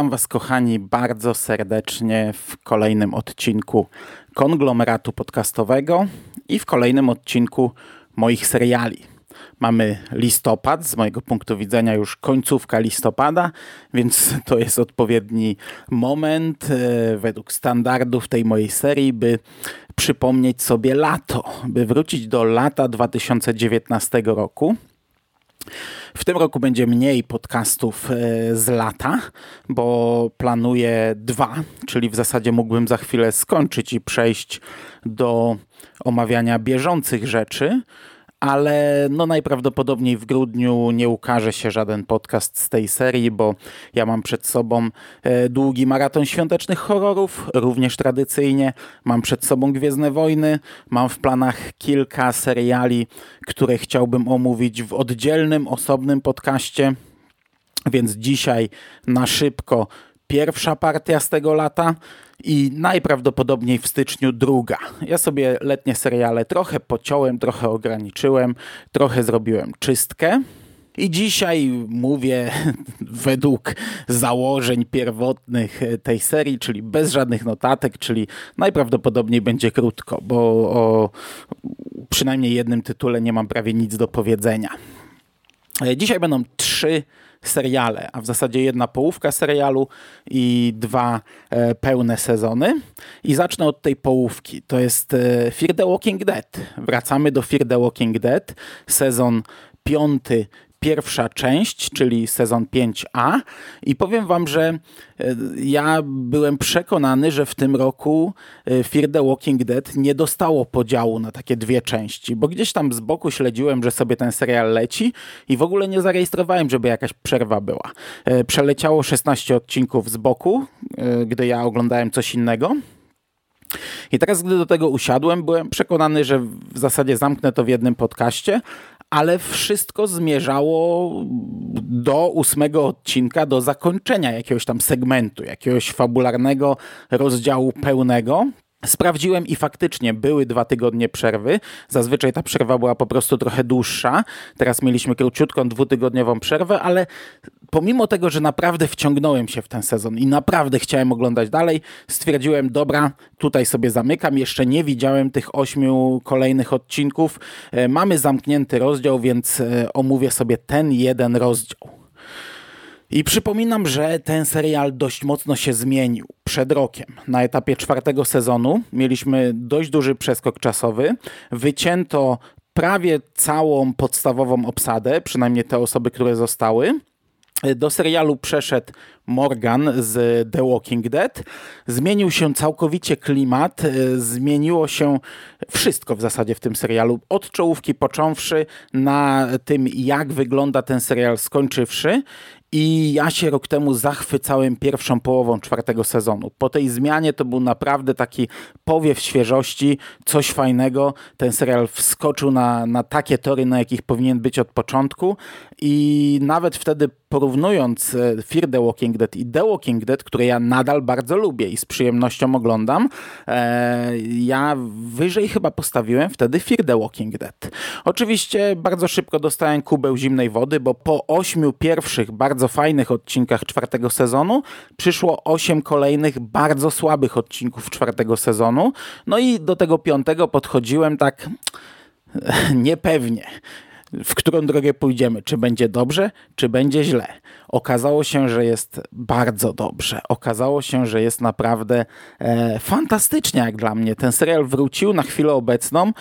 Witam Was, kochani, bardzo serdecznie w kolejnym odcinku konglomeratu podcastowego i w kolejnym odcinku moich seriali. Mamy listopad, z mojego punktu widzenia już końcówka listopada, więc to jest odpowiedni moment e, według standardów tej mojej serii, by przypomnieć sobie lato, by wrócić do lata 2019 roku. W tym roku będzie mniej podcastów e, z lata, bo planuję dwa, czyli w zasadzie mógłbym za chwilę skończyć i przejść do omawiania bieżących rzeczy ale no najprawdopodobniej w grudniu nie ukaże się żaden podcast z tej serii, bo ja mam przed sobą e, długi maraton świątecznych horrorów, również tradycyjnie. Mam przed sobą Gwiezdne Wojny, mam w planach kilka seriali, które chciałbym omówić w oddzielnym, osobnym podcaście. Więc dzisiaj na szybko pierwsza partia z tego lata i najprawdopodobniej w styczniu druga. Ja sobie letnie seriale trochę pociąłem, trochę ograniczyłem, trochę zrobiłem czystkę. I dzisiaj mówię według założeń pierwotnych tej serii, czyli bez żadnych notatek, czyli najprawdopodobniej będzie krótko, bo o przynajmniej jednym tytule nie mam prawie nic do powiedzenia. Dzisiaj będą trzy seriale, a w zasadzie jedna połówka serialu i dwa e, pełne sezony. I zacznę od tej połówki. To jest e, Fear the Walking Dead. Wracamy do Fear the Walking Dead. Sezon piąty pierwsza część, czyli sezon 5A i powiem wam, że e, ja byłem przekonany, że w tym roku e, Fear the Walking Dead nie dostało podziału na takie dwie części, bo gdzieś tam z boku śledziłem, że sobie ten serial leci i w ogóle nie zarejestrowałem, żeby jakaś przerwa była. E, przeleciało 16 odcinków z boku, gdy ja oglądałem coś innego. I teraz, gdy do tego usiadłem, byłem przekonany, że w zasadzie zamknę to w jednym podcaście, ale wszystko zmierzało do ósmego odcinka, do zakończenia jakiegoś tam segmentu, jakiegoś fabularnego rozdziału pełnego. Sprawdziłem i faktycznie były dwa tygodnie przerwy. Zazwyczaj ta przerwa była po prostu trochę dłuższa. Teraz mieliśmy króciutką, dwutygodniową przerwę, ale pomimo tego, że naprawdę wciągnąłem się w ten sezon i naprawdę chciałem oglądać dalej, stwierdziłem, dobra, tutaj sobie zamykam. Jeszcze nie widziałem tych ośmiu kolejnych odcinków. E, mamy zamknięty rozdział, więc e, omówię sobie ten jeden rozdział. I przypominam, że ten serial dość mocno się zmienił przed rokiem. Na etapie czwartego sezonu mieliśmy dość duży przeskok czasowy. Wycięto prawie całą podstawową obsadę, przynajmniej te osoby, które zostały. Do serialu przeszedł Morgan z The Walking Dead. Zmienił się całkowicie klimat, zmieniło się wszystko w zasadzie w tym serialu. Od czołówki począwszy na tym, jak wygląda ten serial skończywszy. I ja się rok temu zachwycałem pierwszą połową czwartego sezonu. Po tej zmianie to był naprawdę taki powiew świeżości, coś fajnego. Ten serial wskoczył na, na takie tory, na jakich powinien być od początku. I nawet wtedy porównując e, Fear the Walking Dead i The Walking Dead, które ja nadal bardzo lubię i z przyjemnością oglądam, e, ja wyżej chyba postawiłem wtedy Fear the Walking Dead. Oczywiście bardzo szybko dostałem kubeł zimnej wody, bo po ośmiu pierwszych bardzo fajnych odcinkach czwartego sezonu przyszło osiem kolejnych bardzo słabych odcinków czwartego sezonu. No i do tego piątego podchodziłem tak niepewnie w którą drogę pójdziemy, czy będzie dobrze, czy będzie źle. Okazało się, że jest bardzo dobrze. Okazało się, że jest naprawdę e, fantastycznie jak dla mnie. Ten serial wrócił na chwilę obecną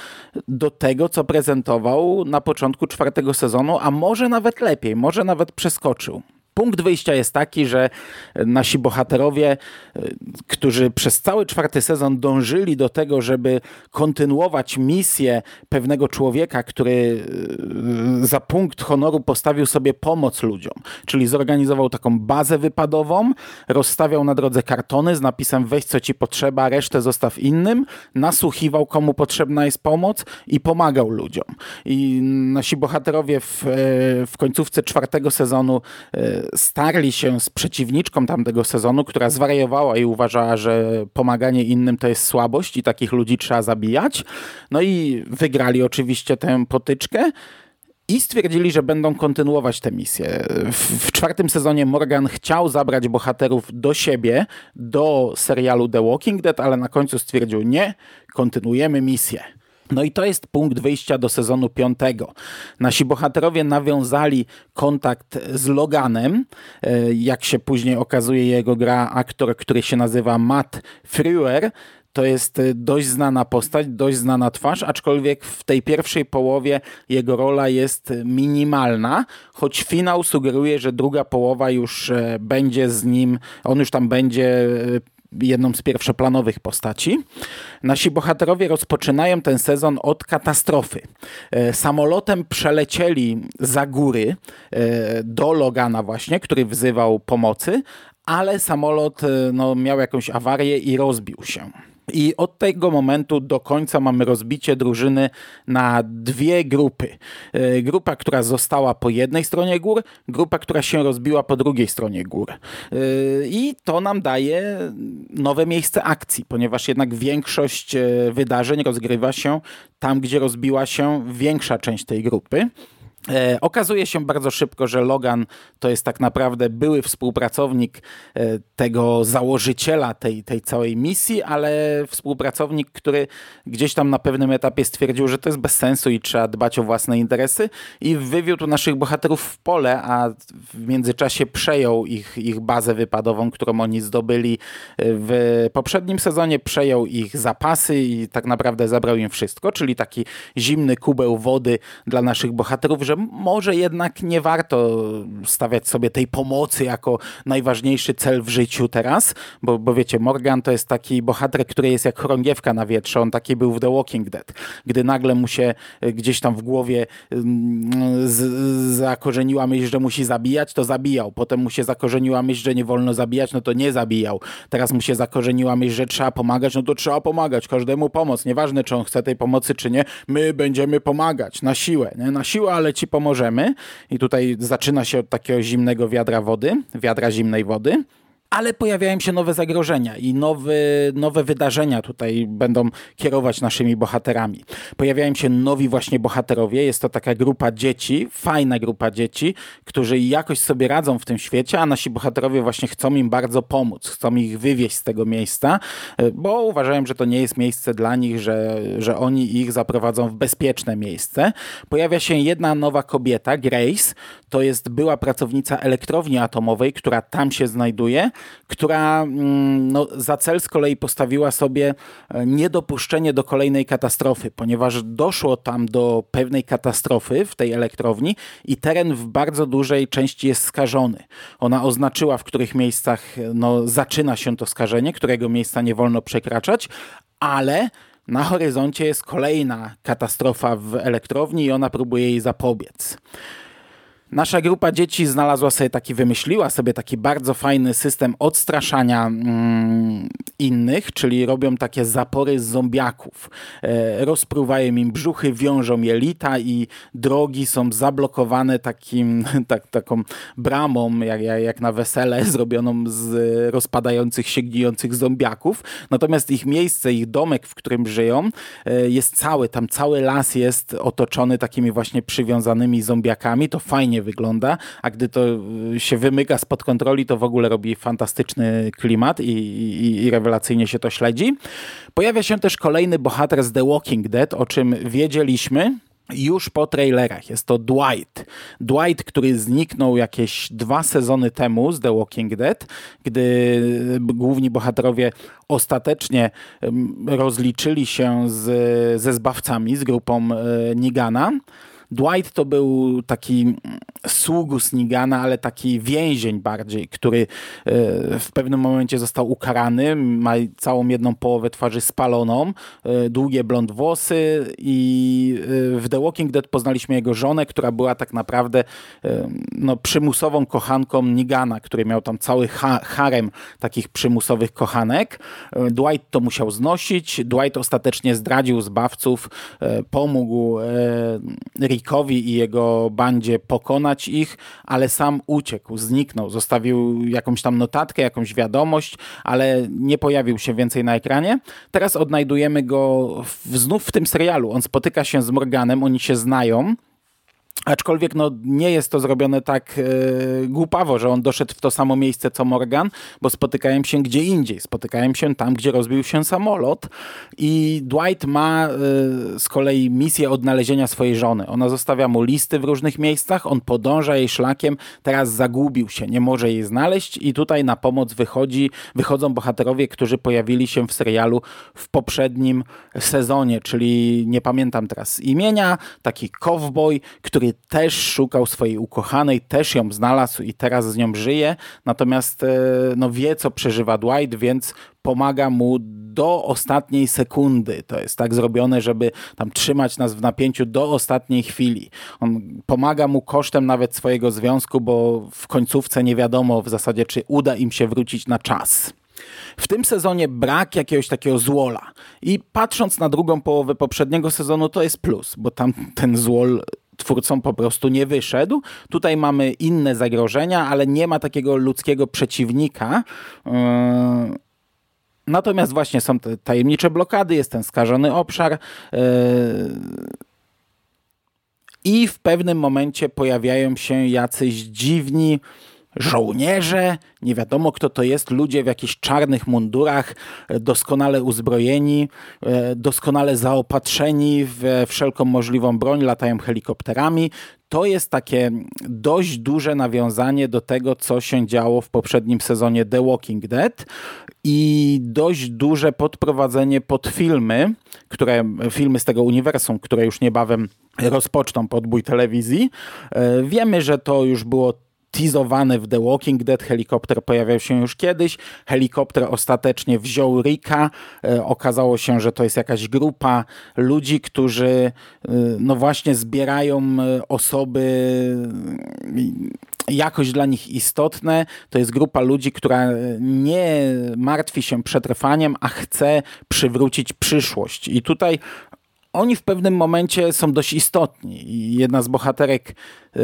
do tego, co prezentował na początku czwartego sezonu, a może nawet lepiej, może nawet przeskoczył Punkt wyjścia jest taki, że nasi bohaterowie, e, którzy przez cały czwarty sezon dążyli do tego, żeby kontynuować misję pewnego człowieka, który e, za punkt honoru postawił sobie pomoc ludziom, czyli zorganizował taką bazę wypadową, rozstawiał na drodze kartony z napisem weź co ci potrzeba, resztę zostaw innym, nasłuchiwał komu potrzebna jest pomoc i pomagał ludziom. I nasi bohaterowie w, e, w końcówce czwartego sezonu starli się z przeciwniczką tamtego sezonu, która zwariowała i uważała, że pomaganie innym to jest słabość i takich ludzi trzeba zabijać. No i wygrali oczywiście tę potyczkę i stwierdzili, że będą kontynuować tę misję. W, w, czwartym sezonie Morgan chciał zabrać bohaterów do siebie, do serialu The Walking Dead, ale na końcu stwierdził nie, kontynuujemy misję. No i to jest punkt wyjścia do sezonu piątego. Nasi bohaterowie nawiązali kontakt z Loganem. E, jak się później okazuje, jego gra aktor, który się nazywa Matt Frewer. To jest e, dość znana postać, dość znana twarz, aczkolwiek w tej pierwszej połowie jego rola jest minimalna, choć finał sugeruje, że druga połowa już e, będzie z nim, on już tam będzie jedną z pierwszoplanowych postaci. Nasi bohaterowie rozpoczynają ten sezon od katastrofy. E, samolotem przelecieli za góry e, do Logana właśnie, który wzywał pomocy, ale samolot e, no, miał jakąś awarię i rozbił się. I od tego momentu do końca mamy rozbicie drużyny na dwie grupy. E, grupa, która została po jednej stronie gór, grupa, która się rozbiła po drugiej stronie gór. E, I to nam daje nowe miejsce akcji, ponieważ jednak większość e, wydarzeń rozgrywa się tam, gdzie rozbiła się większa część tej grupy. E, okazuje się bardzo szybko, że Logan to jest tak naprawdę były współpracownik e, tego założyciela tej, tej całej misji, ale współpracownik, który gdzieś tam na pewnym etapie stwierdził, że to jest bez sensu i trzeba dbać o własne interesy i wywiódł naszych bohaterów w pole, a w międzyczasie przejął ich, ich bazę wypadową, którą oni zdobyli w poprzednim sezonie, przejął ich zapasy i tak naprawdę zabrał im wszystko, czyli taki zimny kubeł wody dla naszych bohaterów, że może jednak nie warto stawiać sobie tej pomocy jako najważniejszy cel w życiu teraz, bo, bo wiecie, Morgan to jest taki bohater, który jest jak chorągiewka na wietrze, on taki był w The Walking Dead. Gdy nagle mu się e, gdzieś tam w głowie z, zakorzeniła myśl, że musi zabijać, to zabijał. Potem mu się zakorzeniła myśl, że nie wolno zabijać, no to nie zabijał. Teraz mu się zakorzeniła myśl, że trzeba pomagać, no to trzeba pomagać, każdemu pomoc. Nieważne, czy on chce tej pomocy, czy nie, my będziemy pomagać na siłę, nie? na siłę, ale ci pomożemy. I tutaj zaczyna się od takiego zimnego wiadra wody, wiadra zimnej wody ale pojawiają się nowe zagrożenia i nowe, nowe wydarzenia tutaj będą kierować naszymi bohaterami. Pojawiają się nowi właśnie bohaterowie. Jest to taka grupa dzieci, fajna grupa dzieci, którzy jakoś sobie radzą w tym świecie, a nasi bohaterowie właśnie chcą im bardzo pomóc, chcą ich wywieźć z tego miejsca, bo uważają, że to nie jest miejsce dla nich, że, że oni ich zaprowadzą w bezpieczne miejsce. Pojawia się jedna nowa kobieta, Grace, to jest była pracownica elektrowni atomowej, która tam się znajduje która mm, no, za cel z kolei postawiła sobie e, niedopuszczenie do kolejnej katastrofy, ponieważ doszło tam do pewnej katastrofy w tej elektrowni i teren w bardzo dużej części jest skażony. Ona oznaczyła, w których miejscach no, zaczyna się to skażenie, którego miejsca nie wolno przekraczać, ale na horyzoncie jest kolejna katastrofa w elektrowni i ona próbuje jej zapobiec. Nasza grupa dzieci znalazła sobie taki, wymyśliła sobie taki bardzo fajny system odstraszania mm, innych, czyli robią takie zapory z zombiaków. E, rozpruwają im brzuchy, wiążą jelita i drogi są zablokowane takim, tak, taką bramą, jak, jak na wesele, zrobioną z rozpadających się, gnijących zombiaków. Natomiast ich miejsce, ich domek, w którym żyją, e, jest cały, tam cały las jest otoczony takimi właśnie przywiązanymi zombiakami. To fajnie wygląda, a gdy to y, się wymyka spod kontroli, to w ogóle robi fantastyczny klimat i, i, i rewelacyjnie się to śledzi. Pojawia się też kolejny bohater z The Walking Dead, o czym wiedzieliśmy, już po trailerach. Jest to Dwight. Dwight, który zniknął jakieś dwa sezony temu z The Walking Dead, gdy główni bohaterowie ostatecznie rozliczyli się z, ze zbawcami, z grupą e, Nigana. Dwight to był taki sługus Nigana, ale taki więzień bardziej, który w pewnym momencie został ukarany, ma całą jedną połowę twarzy spaloną, długie blond włosy i w The Walking Dead poznaliśmy jego żonę, która była tak naprawdę no, przymusową kochanką Nigana, który miał tam cały ha harem takich przymusowych kochanek. Dwight to musiał znosić. Dwight ostatecznie zdradził zbawców, e, pomógł e, I jego bandzie pokonać ich, ale sam uciekł, zniknął, zostawił jakąś tam notatkę, jakąś wiadomość, ale nie pojawił się więcej na ekranie. Teraz odnajdujemy go w, znów w tym serialu. On spotyka się z Morganem, oni się znają. Aczkolwiek no, nie jest to zrobione tak e, głupawo, że on doszedł w to samo miejsce co Morgan, bo spotykają się gdzie indziej. Spotykają się tam, gdzie rozbił się samolot i Dwight ma e, z kolei misję odnalezienia swojej żony. Ona zostawia mu listy w różnych miejscach, on podąża jej szlakiem, teraz zagubił się, nie może jej znaleźć i tutaj na pomoc wychodzi, wychodzą bohaterowie, którzy pojawili się w serialu w poprzednim sezonie, czyli nie pamiętam teraz imienia, taki cowboy, który też szukał swojej ukochanej, też ją znalazł i teraz z nią żyje, natomiast e, no, wie, co przeżywa Dwight, więc pomaga mu do ostatniej sekundy. To jest tak zrobione, żeby tam trzymać nas w napięciu do ostatniej chwili. On pomaga mu kosztem nawet swojego związku, bo w końcówce nie wiadomo w zasadzie, czy uda im się wrócić na czas. W tym sezonie brak jakiegoś takiego złola. I patrząc na drugą połowę poprzedniego sezonu, to jest plus, bo tam ten złol twórcom po prostu nie wyszedł. Tutaj mamy inne zagrożenia, ale nie ma takiego ludzkiego przeciwnika. Yy, natomiast właśnie są te tajemnicze blokady, jest ten skażony obszar. Yy, I w pewnym momencie pojawiają się jacyś dziwni żołnierze, nie wiadomo kto to jest, ludzie w jakichś czarnych mundurach, e, doskonale uzbrojeni, e, doskonale zaopatrzeni w wszelką możliwą broń, latają helikopterami. To jest takie dość duże nawiązanie do tego, co się działo w poprzednim sezonie The Walking Dead i dość duże podprowadzenie pod filmy, które, filmy z tego uniwersum, które już niebawem rozpoczną podbój telewizji. E, wiemy, że to już było teasowany w The Walking Dead. Helikopter pojawiał się już kiedyś. Helikopter ostatecznie wziął Rika. E, okazało się, że to jest jakaś grupa ludzi, którzy e, no właśnie zbierają e, osoby jakoś dla nich istotne. To jest grupa ludzi, która nie martwi się przetrwaniem, a chce przywrócić przyszłość. I tutaj oni w pewnym momencie są dość istotni. Jedna z bohaterek, yy,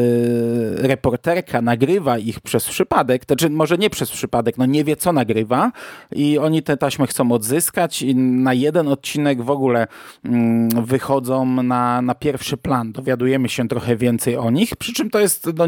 reporterka, nagrywa ich przez przypadek, znaczy może nie przez przypadek, no nie wie co nagrywa i oni te taśmy chcą odzyskać i na jeden odcinek w ogóle yy, wychodzą na, na pierwszy plan. Dowiadujemy się trochę więcej o nich, przy czym to jest no,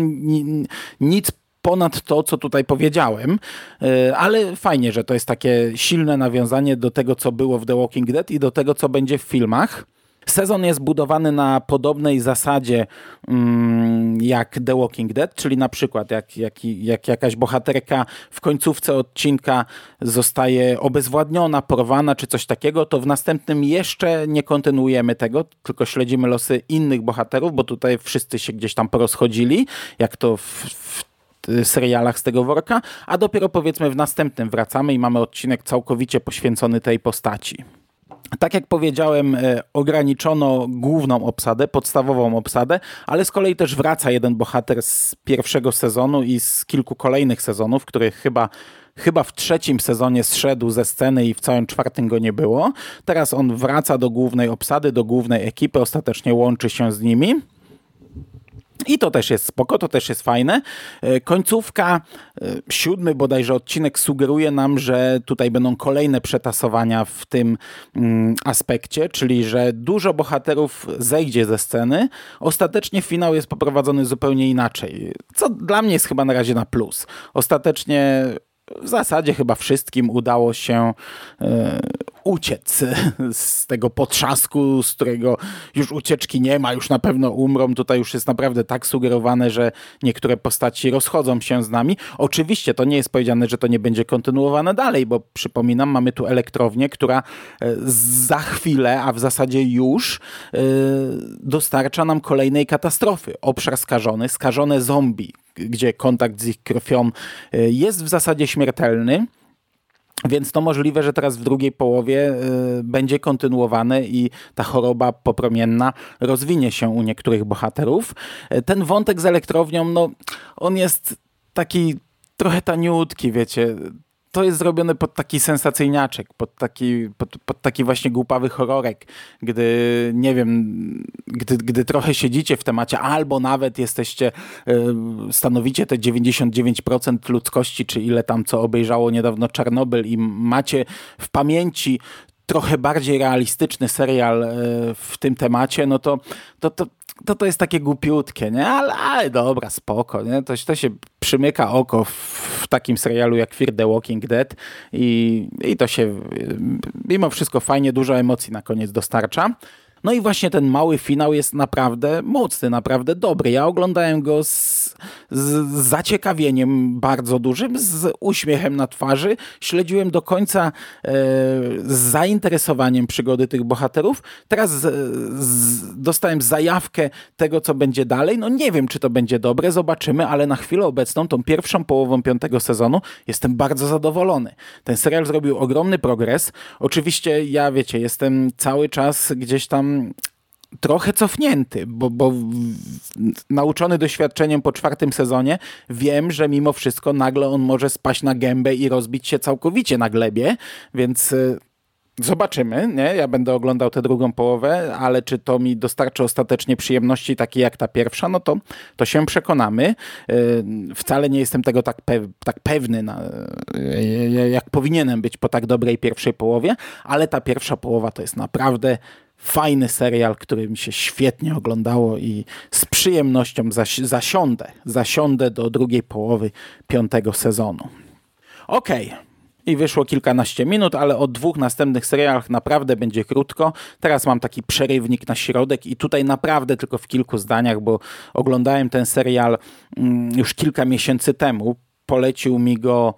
nic ponad to, co tutaj powiedziałem, yy, ale fajnie, że to jest takie silne nawiązanie do tego, co było w The Walking Dead i do tego, co będzie w filmach. Sezon jest budowany na podobnej zasadzie mm, jak The Walking Dead, czyli na przykład jak, jak, jak jakaś bohaterka w końcówce odcinka zostaje obezwładniona, porwana czy coś takiego, to w następnym jeszcze nie kontynuujemy tego, tylko śledzimy losy innych bohaterów, bo tutaj wszyscy się gdzieś tam porozchodzili, jak to w, w serialach z tego worka, a dopiero powiedzmy w następnym wracamy i mamy odcinek całkowicie poświęcony tej postaci. Tak jak powiedziałem, e, ograniczono główną obsadę, podstawową obsadę, ale z kolei też wraca jeden bohater z pierwszego sezonu i z kilku kolejnych sezonów, których chyba chyba w trzecim sezonie zszedł ze sceny i w całym czwartym go nie było. Teraz on wraca do głównej obsady, do głównej ekipy, ostatecznie łączy się z nimi. I to też jest spoko, to też jest fajne. E, końcówka, e, siódmy bodajże odcinek sugeruje nam, że tutaj będą kolejne przetasowania w tym mm, aspekcie, czyli że dużo bohaterów zejdzie ze sceny. Ostatecznie finał jest poprowadzony zupełnie inaczej, co dla mnie jest chyba na razie na plus. Ostatecznie w zasadzie chyba wszystkim udało się uciec z tego potrzasku, z którego już ucieczki nie ma, już na pewno umrą. Tutaj już jest naprawdę tak sugerowane, że niektóre postaci rozchodzą się z nami. Oczywiście to nie jest powiedziane, że to nie będzie kontynuowane dalej, bo przypominam, mamy tu elektrownię, która e, za chwilę, a w zasadzie już e, dostarcza nam kolejnej katastrofy. Obszar skażony, skażone zombie, gdzie kontakt z ich krwią e, jest w zasadzie śmiertelny. Więc to możliwe, że teraz w drugiej połowie y, będzie kontynuowane i ta choroba popromienna rozwinie się u niektórych bohaterów. Y, ten wątek z elektrownią, no, on jest taki trochę taniutki, wiecie to jest zrobione pod taki sensacyjniaczek, pod taki, pod, pod, taki właśnie głupawy horrorek, gdy, nie wiem, gdy, gdy trochę siedzicie w temacie, albo nawet jesteście, y, stanowicie te 99% ludzkości, czy ile tam co obejrzało niedawno Czarnobyl i macie w pamięci trochę bardziej realistyczny serial y, w tym temacie, no to, to, to, to, to jest takie głupiutkie, nie? Ale, ale dobra, spoko, nie? To, to się przymyka oko w, w takim serialu jak Fear the Walking Dead i, i to się mimo wszystko fajnie, dużo emocji na koniec dostarcza. No i właśnie ten mały finał jest naprawdę mocny, naprawdę dobry. Ja oglądałem go z, z zaciekawieniem bardzo dużym, z uśmiechem na twarzy. Śledziłem do końca e, z zainteresowaniem przygody tych bohaterów. Teraz z, z, dostałem zajawkę tego, co będzie dalej. No nie wiem, czy to będzie dobre, zobaczymy, ale na chwilę obecną, tą pierwszą połową piątego sezonu, jestem bardzo zadowolony. Ten serial zrobił ogromny progres. Oczywiście ja, wiecie, jestem cały czas gdzieś tam trochę cofnięty, bo, bo nauczony doświadczeniem po czwartym sezonie wiem, że mimo wszystko nagle on może spaść na gębę i rozbić się całkowicie na glebie, więc y, Zobaczymy, nie? Ja będę oglądał tę drugą połowę, ale czy to mi dostarczy ostatecznie przyjemności takiej jak ta pierwsza, no to, to się przekonamy. Y, wcale nie jestem tego tak, pew, tak pewny, na, y, jak powinienem być po tak dobrej pierwszej połowie, ale ta pierwsza połowa to jest naprawdę fajny serial, który mi się świetnie oglądało i z przyjemnością zasi zasiądę, zasiądę do drugiej połowy piątego sezonu. Okej. Okay i wyszło kilkanaście minut, ale o dwóch następnych serialach naprawdę będzie krótko. Teraz mam taki przerywnik na środek i tutaj naprawdę tylko w kilku zdaniach, bo oglądałem ten serial mm, już kilka miesięcy temu. Polecił mi go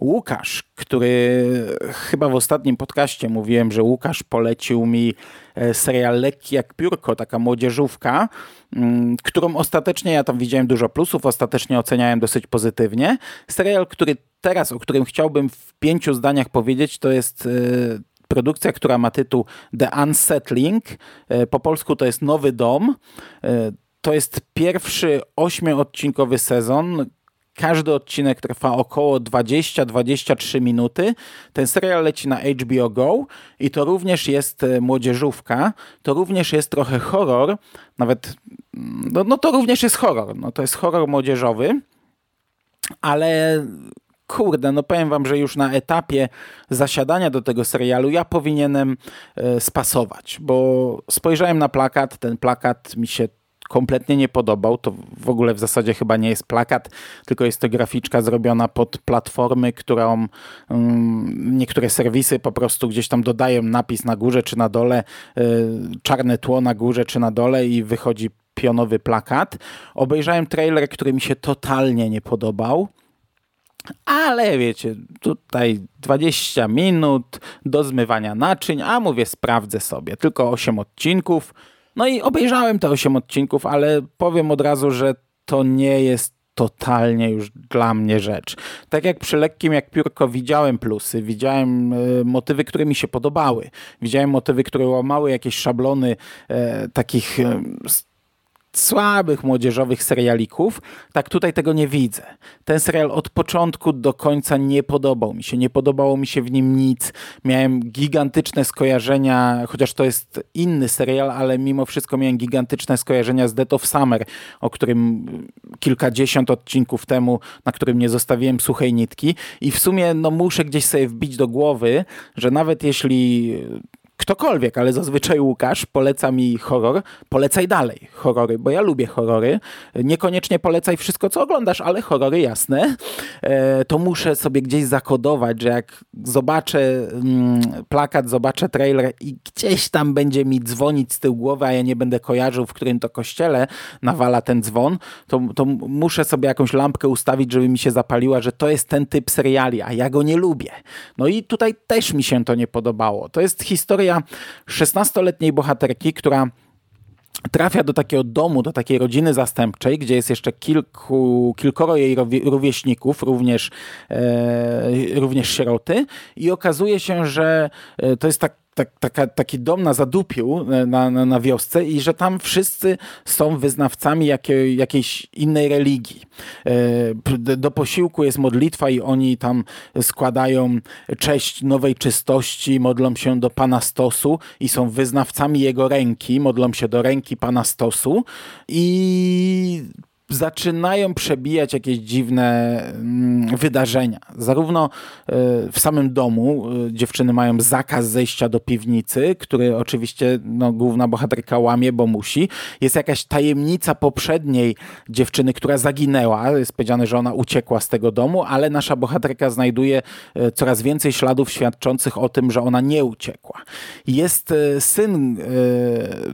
Łukasz, który chyba w ostatnim podcaście mówiłem, że Łukasz polecił mi e, serial Lekki jak piórko, taka młodzieżówka, mm, którą ostatecznie, ja tam widziałem dużo plusów, ostatecznie oceniałem dosyć pozytywnie. Serial, który teraz, o którym chciałbym w pięciu zdaniach powiedzieć, to jest e, produkcja, która ma tytuł The Unsettling. E, po polsku to jest Nowy Dom. To jest pierwszy ośmioodcinkowy sezon, każdy odcinek trwa około 20-23 minuty. Ten serial leci na HBO Go i to również jest e, młodzieżówka, to również jest trochę horror, nawet, mm, no, no to również jest horror, no to jest horror młodzieżowy, ale kurde, no powiem wam, że już na etapie zasiadania do tego serialu ja powinienem e, spasować, bo spojrzałem na plakat, ten plakat mi się kompletnie nie podobał. To w ogóle w zasadzie chyba nie jest plakat, tylko jest to graficzka zrobiona pod platformy, którą um, niektóre serwisy po prostu gdzieś tam dodają napis na górze czy na dole, y, czarne tło na górze czy na dole i wychodzi pionowy plakat. Obejrzałem trailer, który mi się totalnie nie podobał. Ale wiecie, tutaj 20 minut do zmywania naczyń, a mówię, sprawdzę sobie. Tylko 8 odcinków no i obejrzałem te 8 odcinków, ale powiem od razu, że to nie jest totalnie już dla mnie rzecz. Tak jak przy lekkim jak piórko widziałem plusy, widziałem e, motywy, które mi się podobały. Widziałem motywy, które łamały jakieś szablony e, takich e, słabych młodzieżowych serialików, tak tutaj tego nie widzę. Ten serial od początku do końca nie podobał mi się, nie podobało mi się w nim nic. Miałem gigantyczne skojarzenia, chociaż to jest inny serial, ale mimo wszystko miałem gigantyczne skojarzenia z Dead of Summer, o którym kilkadziesiąt odcinków temu, na którym nie zostawiłem suchej nitki i w sumie no, muszę gdzieś sobie wbić do głowy, że nawet jeśli ktokolwiek, ale zazwyczaj Łukasz poleca mi horror, polecaj dalej horrory, bo ja lubię horrory. Niekoniecznie polecaj wszystko, co oglądasz, ale horrory jasne. E, to muszę sobie gdzieś zakodować, że jak zobaczę mm, plakat, zobaczę trailer i gdzieś tam będzie mi dzwonić z tyłu głowy, a ja nie będę kojarzył, w którym to kościele nawala ten dzwon, to, to muszę sobie jakąś lampkę ustawić, żeby mi się zapaliła, że to jest ten typ seriali, a ja go nie lubię. No i tutaj też mi się to nie podobało. To jest historia 16-letniej bohaterki, która trafia do takiego domu, do takiej rodziny zastępczej, gdzie jest jeszcze kilku, kilkoro jej rówieśników, również, e, również sieroty. I okazuje się, że e, to jest tak tak, taka, taki dom na zadupiu e, na, na, na, wiosce i że tam wszyscy są wyznawcami jakiej, jakiejś innej religii. E, do posiłku jest modlitwa i oni tam składają cześć nowej czystości, modlą się do Pana Stosu i są wyznawcami jego ręki, modlą się do ręki Pana Stosu i zaczynają przebijać jakieś dziwne mm, wydarzenia. Zarówno e, w samym domu e, dziewczyny mają zakaz zejścia do piwnicy, który oczywiście no, główna bohaterka łamie, bo musi. Jest jakaś tajemnica poprzedniej dziewczyny, która zaginęła. Jest powiedziane, że ona uciekła z tego domu, ale nasza bohaterka znajduje e, coraz więcej śladów świadczących o tym, że ona nie uciekła. Jest syn,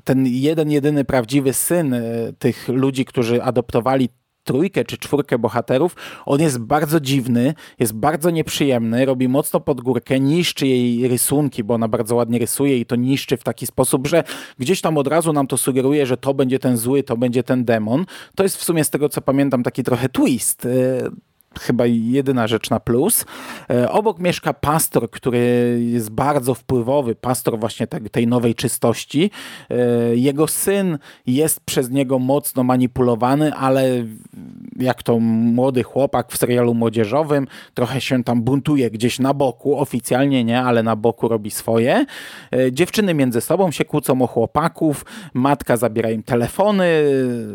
ten jeden, jedyny prawdziwy syn tych ludzi, którzy adoptowali przygotowali trójkę czy czwórkę bohaterów. On jest bardzo dziwny, jest bardzo nieprzyjemny, robi mocno pod górkę, niszczy jej rysunki, bo ona bardzo ładnie rysuje i to niszczy w taki sposób, że gdzieś tam od razu nam to sugeruje, że to będzie ten zły, to będzie ten demon. To jest w sumie z tego co pamiętam taki trochę twist y, chyba jedyna rzecz na plus. E, obok mieszka pastor, który jest bardzo wpływowy, pastor właśnie tej nowej czystości. E, jego syn jest przez niego mocno manipulowany, ale jak to młody chłopak w serialu młodzieżowym, trochę się tam buntuje gdzieś na boku, oficjalnie nie, ale na boku robi swoje. E, dziewczyny między sobą się kłócą o chłopaków, matka zabiera im telefony,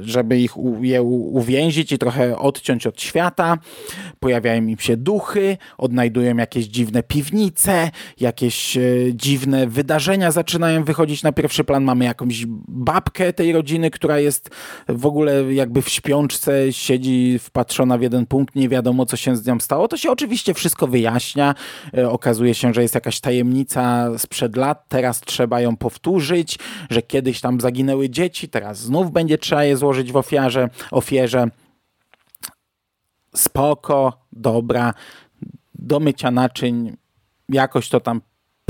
żeby ich je uwięzić i trochę odciąć od świata pojawiają im się duchy, odnajdują jakieś dziwne piwnice, jakieś e, dziwne wydarzenia zaczynają wychodzić na pierwszy plan. Mamy jakąś babkę tej rodziny, która jest w ogóle jakby w śpiączce, siedzi wpatrzona w jeden punkt, nie wiadomo co się z nią stało. To się oczywiście wszystko wyjaśnia. E, okazuje się, że jest jakaś tajemnica sprzed lat, teraz trzeba ją powtórzyć, że kiedyś tam zaginęły dzieci, teraz znów będzie trzeba je złożyć w ofiarze, ofierze spoko, dobra, do mycia naczyń jakoś to tam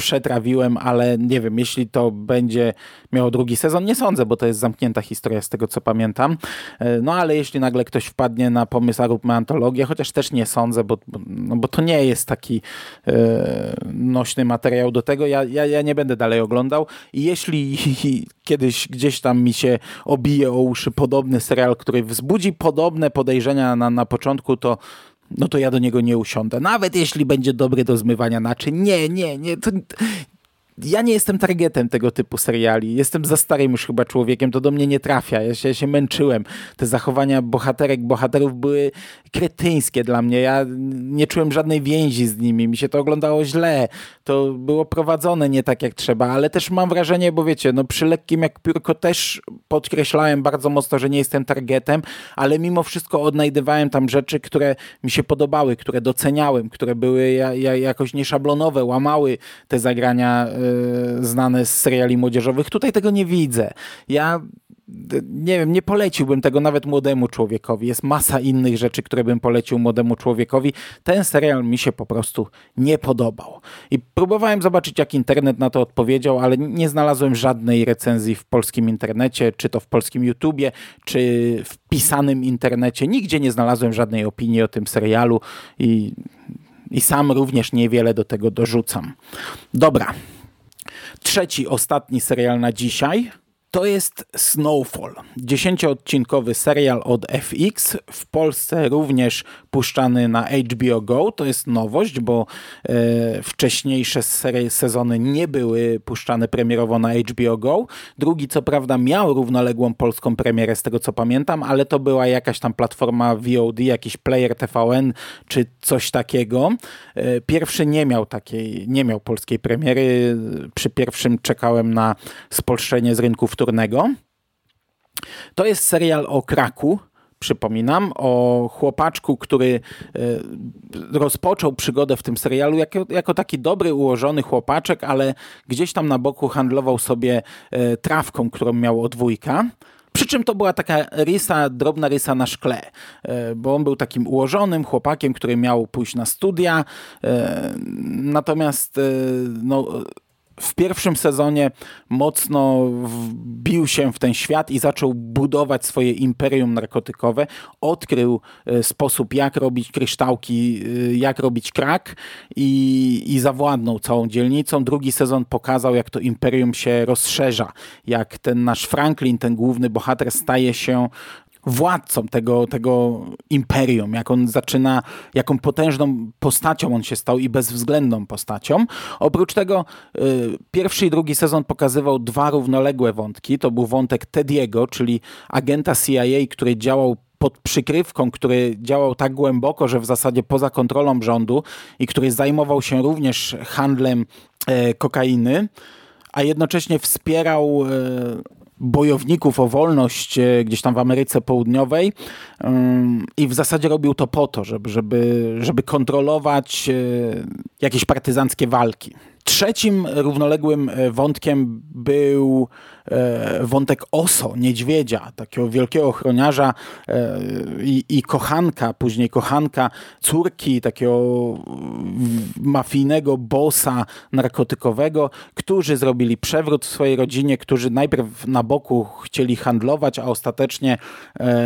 przetrawiłem, ale nie wiem, jeśli to będzie miało drugi sezon, nie sądzę, bo to jest zamknięta historia z tego, co pamiętam. E, no ale jeśli nagle ktoś wpadnie na pomysł, a róbmy antologię, chociaż też nie sądzę, bo, no, bo to nie jest taki e, nośny materiał do tego, ja, ja, ja nie będę dalej oglądał i jeśli kiedyś gdzieś tam mi się obije o uszy podobny serial, który wzbudzi podobne podejrzenia na, na początku, to no to ja do niego nie usiądę. Nawet jeśli będzie dobry do zmywania naczyń. Nie, nie, nie. To, ja nie jestem targetem tego typu seriali. Jestem za starym już chyba człowiekiem, to do mnie nie trafia. Ja się, ja się męczyłem. Te zachowania bohaterek, bohaterów były kretyńskie dla mnie. Ja nie czułem żadnej więzi z nimi. Mi się to oglądało źle. To było prowadzone nie tak jak trzeba, ale też mam wrażenie, bo wiecie, no przy lekkim jak piórko też podkreślałem bardzo mocno, że nie jestem targetem, ale mimo wszystko odnajdywałem tam rzeczy, które mi się podobały, które doceniałem, które były ja, ja, jakoś nieszablonowe, łamały te zagrania y, znane z seriali młodzieżowych. Tutaj tego nie widzę. Ja nie wiem, nie poleciłbym tego nawet młodemu człowiekowi. Jest masa innych rzeczy, które bym polecił młodemu człowiekowi. Ten serial mi się po prostu nie podobał. I próbowałem zobaczyć, jak internet na to odpowiedział, ale nie znalazłem żadnej recenzji w polskim internecie, czy to w polskim YouTubie, czy w pisanym internecie. Nigdzie nie znalazłem żadnej opinii o tym serialu i, i sam również niewiele do tego dorzucam. Dobra, Trzeci, ostatni serial na dzisiaj to jest Snowfall. Dziesięcioodcinkowy serial od FX. W Polsce również puszczany na HBO Go. To jest nowość, bo e, wcześniejsze sezony nie były puszczane premierowo na HBO Go. Drugi, co prawda, miał równoległą polską premierę, z tego co pamiętam, ale to była jakaś tam platforma VOD, jakiś player TVN czy coś takiego. E, pierwszy nie miał takiej, nie miał polskiej premiery. Przy pierwszym czekałem na spolszczenie z rynku wtórnego. To jest serial o Kraku, przypominam, o chłopaczku, który e, rozpoczął przygodę w tym serialu jako, jako taki dobry, ułożony chłopaczek, ale gdzieś tam na boku handlował sobie e, trawką, którą miał od wujka. Przy czym to była taka rysa, drobna rysa na szkle, e, bo on był takim ułożonym chłopakiem, który miał pójść na studia. Natomiast no, w pierwszym sezonie mocno wbił się w ten świat i zaczął budować swoje imperium narkotykowe. Odkrył e, sposób, jak robić kryształki, e, jak robić krak i, i zawładnął całą dzielnicą. Drugi sezon pokazał, jak to imperium się rozszerza, jak ten nasz Franklin, ten główny bohater, staje się władcą tego, tego imperium, jak on zaczyna, jaką potężną postacią on się stał i bezwzględną postacią. Oprócz tego y, pierwszy i drugi sezon pokazywał dwa równoległe wątki. To był wątek Tediego, czyli agenta CIA, który działał pod przykrywką, który działał tak głęboko, że w zasadzie poza kontrolą rządu i który zajmował się również handlem e, kokainy, a jednocześnie wspierał e, bojowników o wolność e, gdzieś tam w Ameryce Południowej i w zasadzie robił to po to, żeby, żeby, żeby kontrolować e, jakieś partyzanckie walki. Trzecim równoległym e, wątkiem był e, wątek Oso, niedźwiedzia, takiego wielkiego ochroniarza e, i, i, kochanka, później kochanka córki takiego mafijnego bossa narkotykowego, którzy zrobili przewrót w swojej rodzinie, którzy najpierw na boku chcieli handlować, a ostatecznie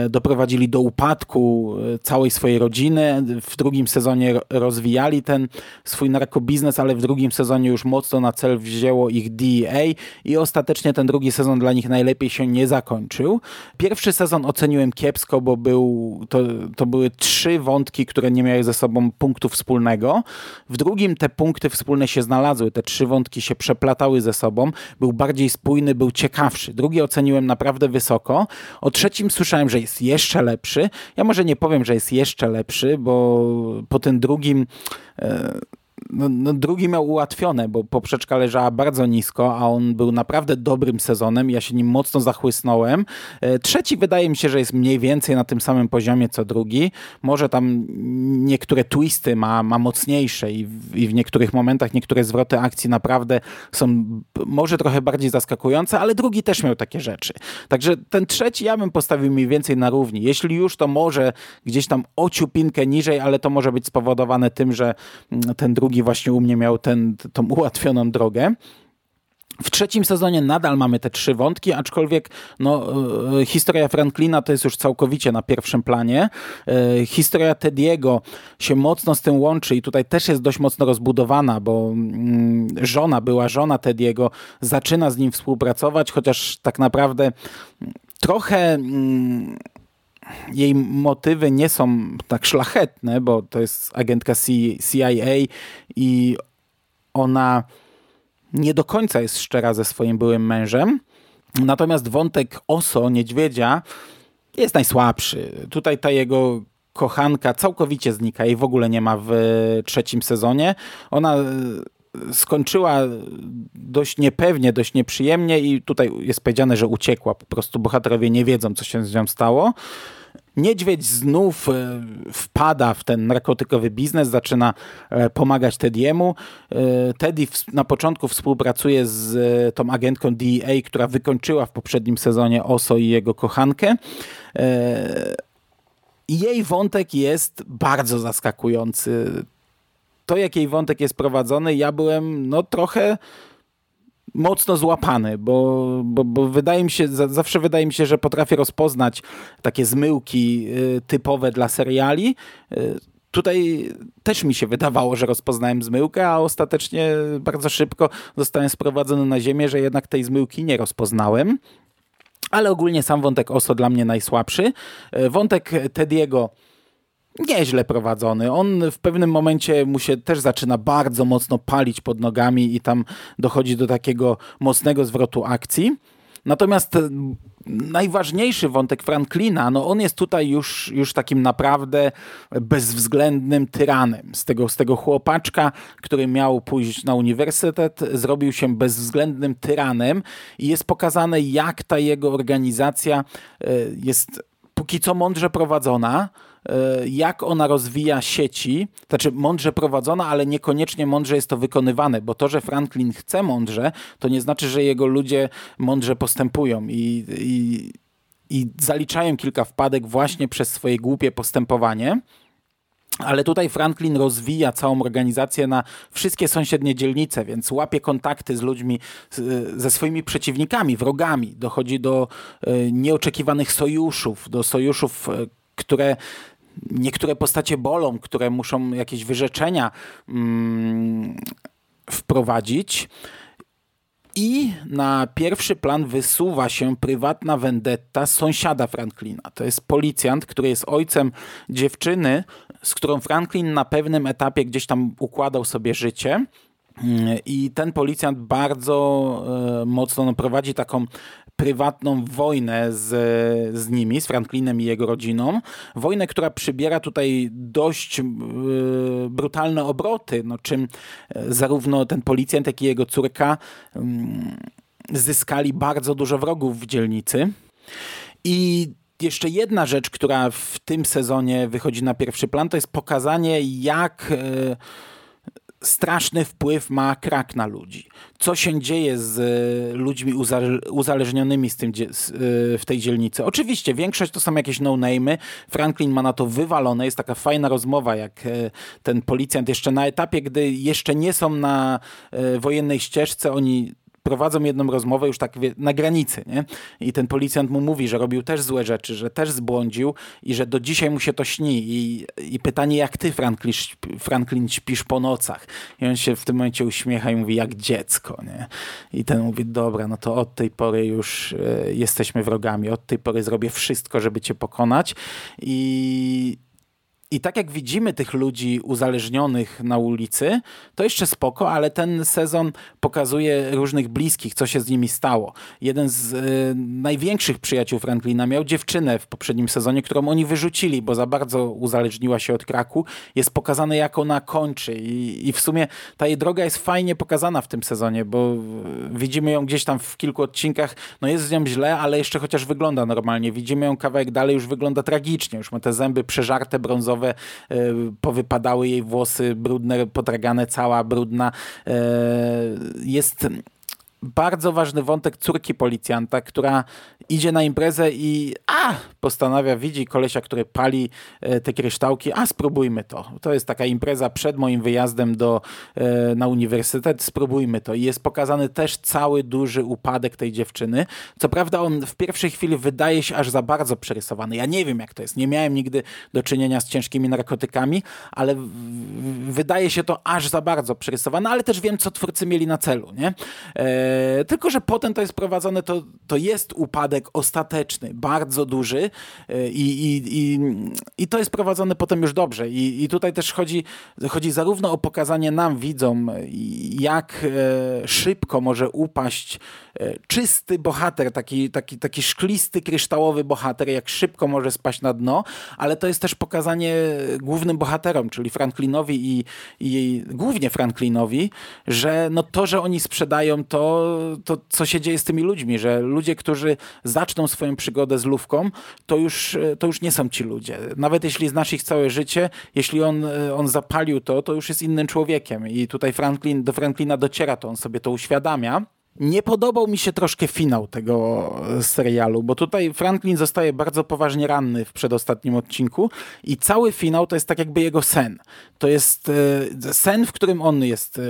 doprowadzili do upadku całej swojej rodziny. W drugim sezonie rozwijali ten swój narkobiznes, ale w drugim sezonie już mocno na cel wzięło ich DEA i ostatecznie ten drugi sezon dla nich najlepiej się nie zakończył. Pierwszy sezon oceniłem kiepsko, bo był, to, to były trzy wątki, które nie miały ze sobą punktu wspólnego. W drugim te punkty wspólne się znalazły, te trzy wątki się przeplatały ze sobą. Był bardziej spójny, był ciekawszy. Drugi oceniłem naprawdę wysoko. O trzecim słyszałem, że jest jeszcze lepszy. Ja może nie powiem, że jest jeszcze lepszy, bo po tym drugim... E, no, no, drugi miał ułatwione, bo poprzeczka leżała bardzo nisko, a on był naprawdę dobrym sezonem. Ja się nim mocno zachłysnąłem. E, trzeci wydaje mi się, że jest mniej więcej na tym samym poziomie co drugi. Może tam niektóre twisty ma, ma mocniejsze i w, i w niektórych momentach niektóre zwroty akcji naprawdę są może trochę bardziej zaskakujące, ale drugi też miał takie rzeczy. Także ten trzeci ja bym postawił mniej więcej na równi. Jeśli już, to może gdzieś tam ociupinkę niżej, ale to może być spowodowane tym, że mm, ten drugi właśnie u mnie miał ten, tą ułatwioną drogę. W trzecim sezonie nadal mamy te trzy wątki, aczkolwiek no, e, historia Franklina to jest już całkowicie na pierwszym planie. E, historia Tediego się mocno z tym łączy i tutaj też jest dość mocno rozbudowana, bo mm, żona, była żona Tediego, zaczyna z nim współpracować, chociaż tak naprawdę trochę mm, jej motywy nie są tak szlachetne, bo to jest agentka CIA i ona nie do końca jest szczera ze swoim byłym mężem. Natomiast wątek Oso, niedźwiedzia, jest najsłabszy. Tutaj ta jego kochanka całkowicie znika i w ogóle nie ma w trzecim sezonie. Ona e, skończyła dość niepewnie, dość nieprzyjemnie i tutaj jest powiedziane, że uciekła. Po prostu bohaterowie nie wiedzą, co się z nią stało. Niedźwiedź znów e, wpada w ten narkotykowy biznes, zaczyna e, pomagać Tediemu. E, Teddy na początku współpracuje z tą agentką DEA, która wykończyła w poprzednim sezonie Oso i jego kochankę. Jej wątek jest bardzo zaskakujący. To, jak jej wątek jest prowadzony, ja byłem no trochę mocno złapany, bo, bo, bo, wydaje mi się, zawsze wydaje mi się, że potrafię rozpoznać takie zmyłki y, typowe dla seriali. Y, tutaj też mi się wydawało, że rozpoznałem zmyłkę, a ostatecznie bardzo szybko zostałem sprowadzony na ziemię, że jednak tej zmyłki nie rozpoznałem. Ale ogólnie sam wątek Oso dla mnie najsłabszy. Y, wątek Tediego nieźle prowadzony. On w pewnym momencie mu się też zaczyna bardzo mocno palić pod nogami i tam dochodzi do takiego mocnego zwrotu akcji. Natomiast najważniejszy wątek Franklina, no on jest tutaj już, już takim naprawdę bezwzględnym tyranem. Z tego, z tego chłopaczka, który miał pójść na uniwersytet, zrobił się bezwzględnym tyranem i jest pokazane, jak ta jego organizacja e, jest póki co mądrze prowadzona, E, jak ona rozwija sieci, znaczy mądrze prowadzona, ale niekoniecznie mądrze jest to wykonywane, bo to, że Franklin chce mądrze, to nie znaczy, że jego ludzie mądrze postępują i, i, i zaliczają kilka wpadek właśnie przez swoje głupie postępowanie. Ale tutaj Franklin rozwija całą organizację na wszystkie sąsiednie dzielnice, więc łapie kontakty z ludźmi, ze swoimi przeciwnikami, wrogami. Dochodzi do e, nieoczekiwanych sojuszów, do sojuszów, e, które niektóre postacie bolą, które muszą jakieś wyrzeczenia mm, wprowadzić. I na pierwszy plan wysuwa się prywatna vendetta sąsiada Franklina. To jest policjant, który jest ojcem dziewczyny, z którą Franklin na pewnym etapie gdzieś tam układał sobie życie. I ten policjant bardzo e, mocno no, prowadzi taką prywatną wojnę z, z nimi, z Franklinem i jego rodziną. Wojnę, która przybiera tutaj dość yy, brutalne obroty, no, czym e, zarówno ten policjant, jak i jego córka yy, zyskali bardzo dużo wrogów w dzielnicy. I jeszcze jedna rzecz, która w tym sezonie wychodzi na pierwszy plan, to jest pokazanie, jak. Yy, straszny wpływ ma krak na ludzi. Co się dzieje z e, ludźmi uzależnionymi z tym, e, w tej dzielnicy? Oczywiście większość to są jakieś no-name'y. Franklin ma na to wywalone. Jest taka fajna rozmowa, jak e, ten policjant jeszcze na etapie, gdy jeszcze nie są na wojennej ścieżce, oni prowadzą jedną rozmowę już tak na granicy, nie? I ten policjant mu mówi, że robił też złe rzeczy, że też zbłądził i że do dzisiaj mu się to śni. I, i pytanie, jak ty, Franklin, Franklin, śpisz po nocach? I on się w tym momencie uśmiecha i mówi, jak dziecko, nie? I ten mówi, dobra, no to od tej pory już e, jesteśmy wrogami, od tej pory zrobię wszystko, żeby cię pokonać. I i tak jak widzimy tych ludzi uzależnionych na ulicy, to jeszcze spoko, ale ten sezon pokazuje różnych bliskich, co się z nimi stało. Jeden z y, największych przyjaciół Franklina miał dziewczynę w poprzednim sezonie, którą oni wyrzucili, bo za bardzo uzależniła się od kraku. Jest pokazane, jak ona kończy. I, I w sumie ta jej droga jest fajnie pokazana w tym sezonie, bo widzimy ją gdzieś tam w kilku odcinkach. No jest z nią źle, ale jeszcze chociaż wygląda normalnie. Widzimy ją kawałek dalej, już wygląda tragicznie. Już ma te zęby przeżarte, brązowe E, powypadały jej włosy brudne, podragane, cała brudna. E, jest bardzo ważny wątek córki policjanta, która idzie na imprezę i a, postanawia, widzi kolesia, który pali e, te kryształki, a spróbujmy to. To jest taka impreza przed moim wyjazdem do, e, na uniwersytet, spróbujmy to. I jest pokazany też cały duży upadek tej dziewczyny. Co prawda on w pierwszej chwili wydaje się aż za bardzo przerysowany. Ja nie wiem jak to jest. Nie miałem nigdy do czynienia z ciężkimi narkotykami, ale wydaje się to aż za bardzo przerysowane, ale też wiem, co twórcy mieli na celu. Nie? E, tylko, że potem to jest prowadzone, to, to jest upadek ostateczny, bardzo duży e, i, i, i, i to jest prowadzone potem już dobrze. I, i tutaj też chodzi, chodzi zarówno o pokazanie nam, widzom, jak e, szybko może upaść e, czysty bohater, taki, taki, taki szklisty, kryształowy bohater, jak szybko może spaść na dno, ale to jest też pokazanie głównym bohaterom, czyli Franklinowi i, i głównie Franklinowi, że no to, że oni sprzedają to, to, co się dzieje z tymi ludźmi, że ludzie, którzy zaczną swoją przygodę z lówką, to już, to już nie są ci ludzie. Nawet jeśli znasz ich całe życie, jeśli on, on zapalił to, to już jest innym człowiekiem. I tutaj Franklin, do Franklina dociera to, on sobie to uświadamia. Nie podobał mi się troszkę finał tego serialu, bo tutaj Franklin zostaje bardzo poważnie ranny w przedostatnim odcinku i cały finał to jest tak jakby jego sen. To jest e, sen, w którym on jest e,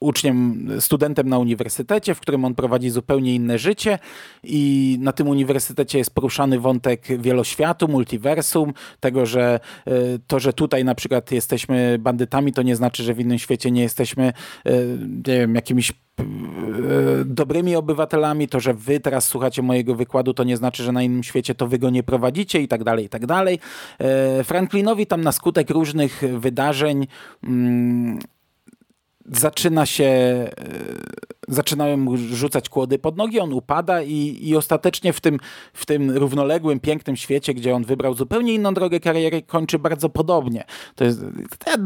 uczniem, studentem na uniwersytecie, w którym on prowadzi zupełnie inne życie i na tym uniwersytecie jest poruszany wątek wieloświatu, multiversum, tego, że e, to, że tutaj na przykład jesteśmy bandytami, to nie znaczy, że w innym świecie nie jesteśmy nie wiem, jakimiś dobrymi obywatelami, to, że wy teraz słuchacie mojego wykładu, to nie znaczy, że na innym świecie to wy go nie prowadzicie i tak dalej, i tak dalej. E, Franklinowi tam na skutek różnych wydarzeń mm, zaczyna się, e, zaczynają mu rzucać kłody pod nogi, on upada i, i ostatecznie w tym, w tym równoległym, pięknym świecie, gdzie on wybrał zupełnie inną drogę kariery, kończy bardzo podobnie. To jest, ja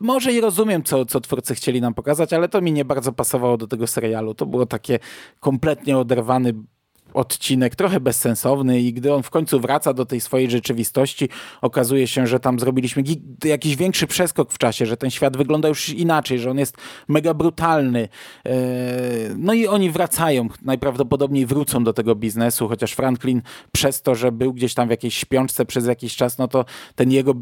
może i rozumiem, co, co twórcy chcieli nam pokazać, ale to mi nie bardzo pasowało do tego serialu. To było takie kompletnie oderwany odcinek, trochę bezsensowny i gdy on w końcu wraca do tej swojej rzeczywistości, okazuje się, że tam zrobiliśmy jakiś większy przeskok w czasie, że ten świat wygląda już inaczej, że on jest mega brutalny. E, no i oni wracają, najprawdopodobniej wrócą do tego biznesu, chociaż Franklin przez to, że był gdzieś tam w jakiejś śpiączce przez jakiś czas, no to ten jego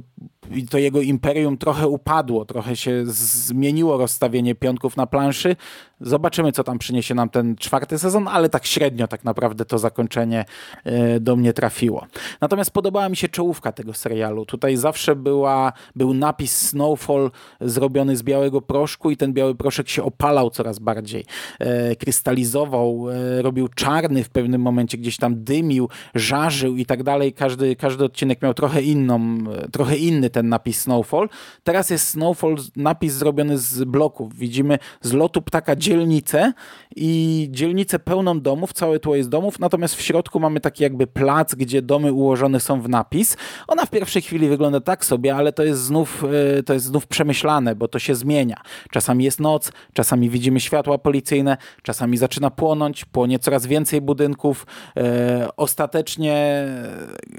to jego imperium trochę upadło, trochę się zmieniło rozstawienie pionków na planszy. Zobaczymy, co tam przyniesie nam ten czwarty sezon, ale tak średnio tak naprawdę to zakończenie e, do mnie trafiło. Natomiast podobała mi się czołówka tego serialu. Tutaj zawsze była, był napis Snowfall zrobiony z białego proszku i ten biały proszek się opalał coraz bardziej. E, krystalizował, e, robił czarny w pewnym momencie, gdzieś tam dymił, żarzył i tak dalej. Każdy, każdy odcinek miał trochę inną, trochę inny ten napis Snowfall. Teraz jest Snowfall, napis zrobiony z bloków. Widzimy z lotu ptaka dzielnicę i dzielnicę pełną domów, całe tło jest domów, natomiast w środku mamy taki jakby plac, gdzie domy ułożone są w napis. Ona w pierwszej chwili wygląda tak sobie, ale to jest znów, e, to jest znów przemyślane, bo to się zmienia. Czasami jest noc, czasami widzimy światła policyjne, czasami zaczyna płonąć, płonie coraz więcej budynków. E, ostatecznie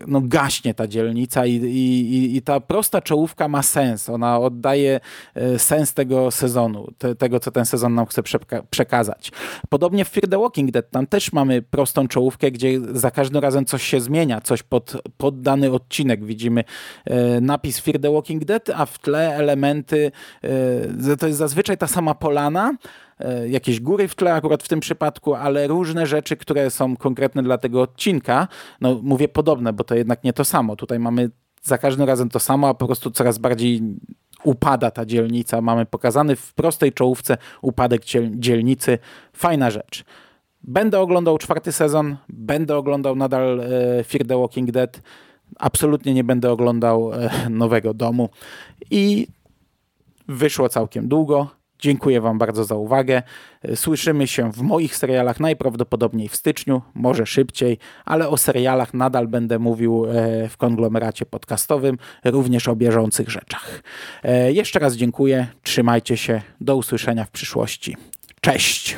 no, gaśnie ta dzielnica i, i, i ta prosta czołówka ma sens. Ona oddaje e, sens tego sezonu, te, tego, co ten sezon nam chce przekazać. Podobnie w Fear the Walking Dead, tam też mamy prostą czołówkę, gdzie za każdym razem coś się zmienia, coś pod, pod dany odcinek. Widzimy e, napis Fear the Walking Dead, a w tle elementy, e, to jest zazwyczaj ta sama polana, jakieś góry w tle akurat w tym przypadku, ale różne rzeczy, które są konkretne dla tego odcinka. No mówię podobne, bo to jednak nie to samo. Tutaj mamy za każdym razem to samo, a po prostu coraz bardziej upada ta dzielnica. Mamy pokazany w prostej czołówce upadek dzielnicy. Fajna rzecz. Będę oglądał czwarty sezon, będę oglądał nadal e, Fear the Walking Dead. Absolutnie nie będę oglądał e, nowego domu. I wyszło całkiem długo. Dziękuję Wam bardzo za uwagę. Słyszymy się w moich serialach najprawdopodobniej w styczniu, może szybciej, ale o serialach nadal będę mówił e, w konglomeracie podcastowym, również o bieżących rzeczach. E, jeszcze raz dziękuję, trzymajcie się, do usłyszenia w przyszłości. Cześć!